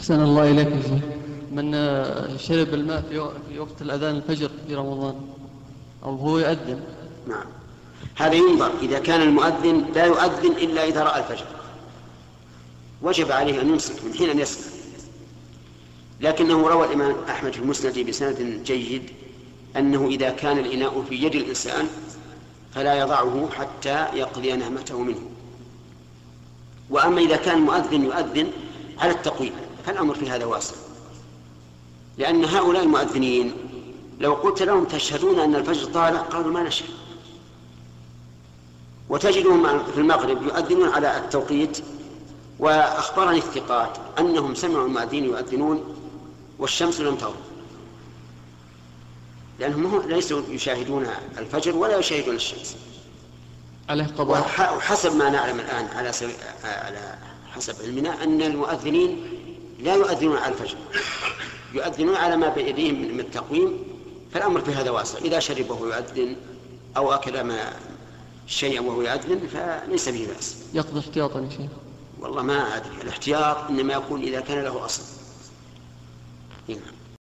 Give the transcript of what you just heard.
أحسن الله إليك. من آه، شرب الماء في وقت الأذان الفجر في رمضان. أو هو يؤذن. نعم. هذا ينظر. إذا كان المؤذن لا يؤذن إلا إذا رأى الفجر. وجب عليه أن يمسك من حين أن يسمع لكنه روى الإمام أحمد في المسند بسند جيد أنه إذا كان الإناء في يد الإنسان فلا يضعه حتى يقضي نهمته منه. وأما إذا كان المؤذن يؤذن على التقويم. فالأمر في هذا واسع لأن هؤلاء المؤذنين لو قلت لهم تشهدون أن الفجر طالع قالوا ما نشهد. وتجدهم في المغرب يؤذنون على التوقيت وأخبرني الثقات أنهم سمعوا المؤذنين يؤذنون والشمس لم تغرب. لأنهم هم ليسوا يشاهدون الفجر ولا يشاهدون الشمس. عليه قضاء وح- وحسب ما نعلم الآن على سو... على حسب علمنا أن المؤذنين لا يؤذنون على الفجر. يؤذنون على ما بأيديهم من التقويم فالأمر في هذا واسع. إذا شرب وهو يؤذن أو أكل ما شيئا وهو يؤذن فليس به بأس. يقضي احتياطا يا شيخ. والله ما أدري. الاحتياط إنما يكون إذا كان له أصل. نعم.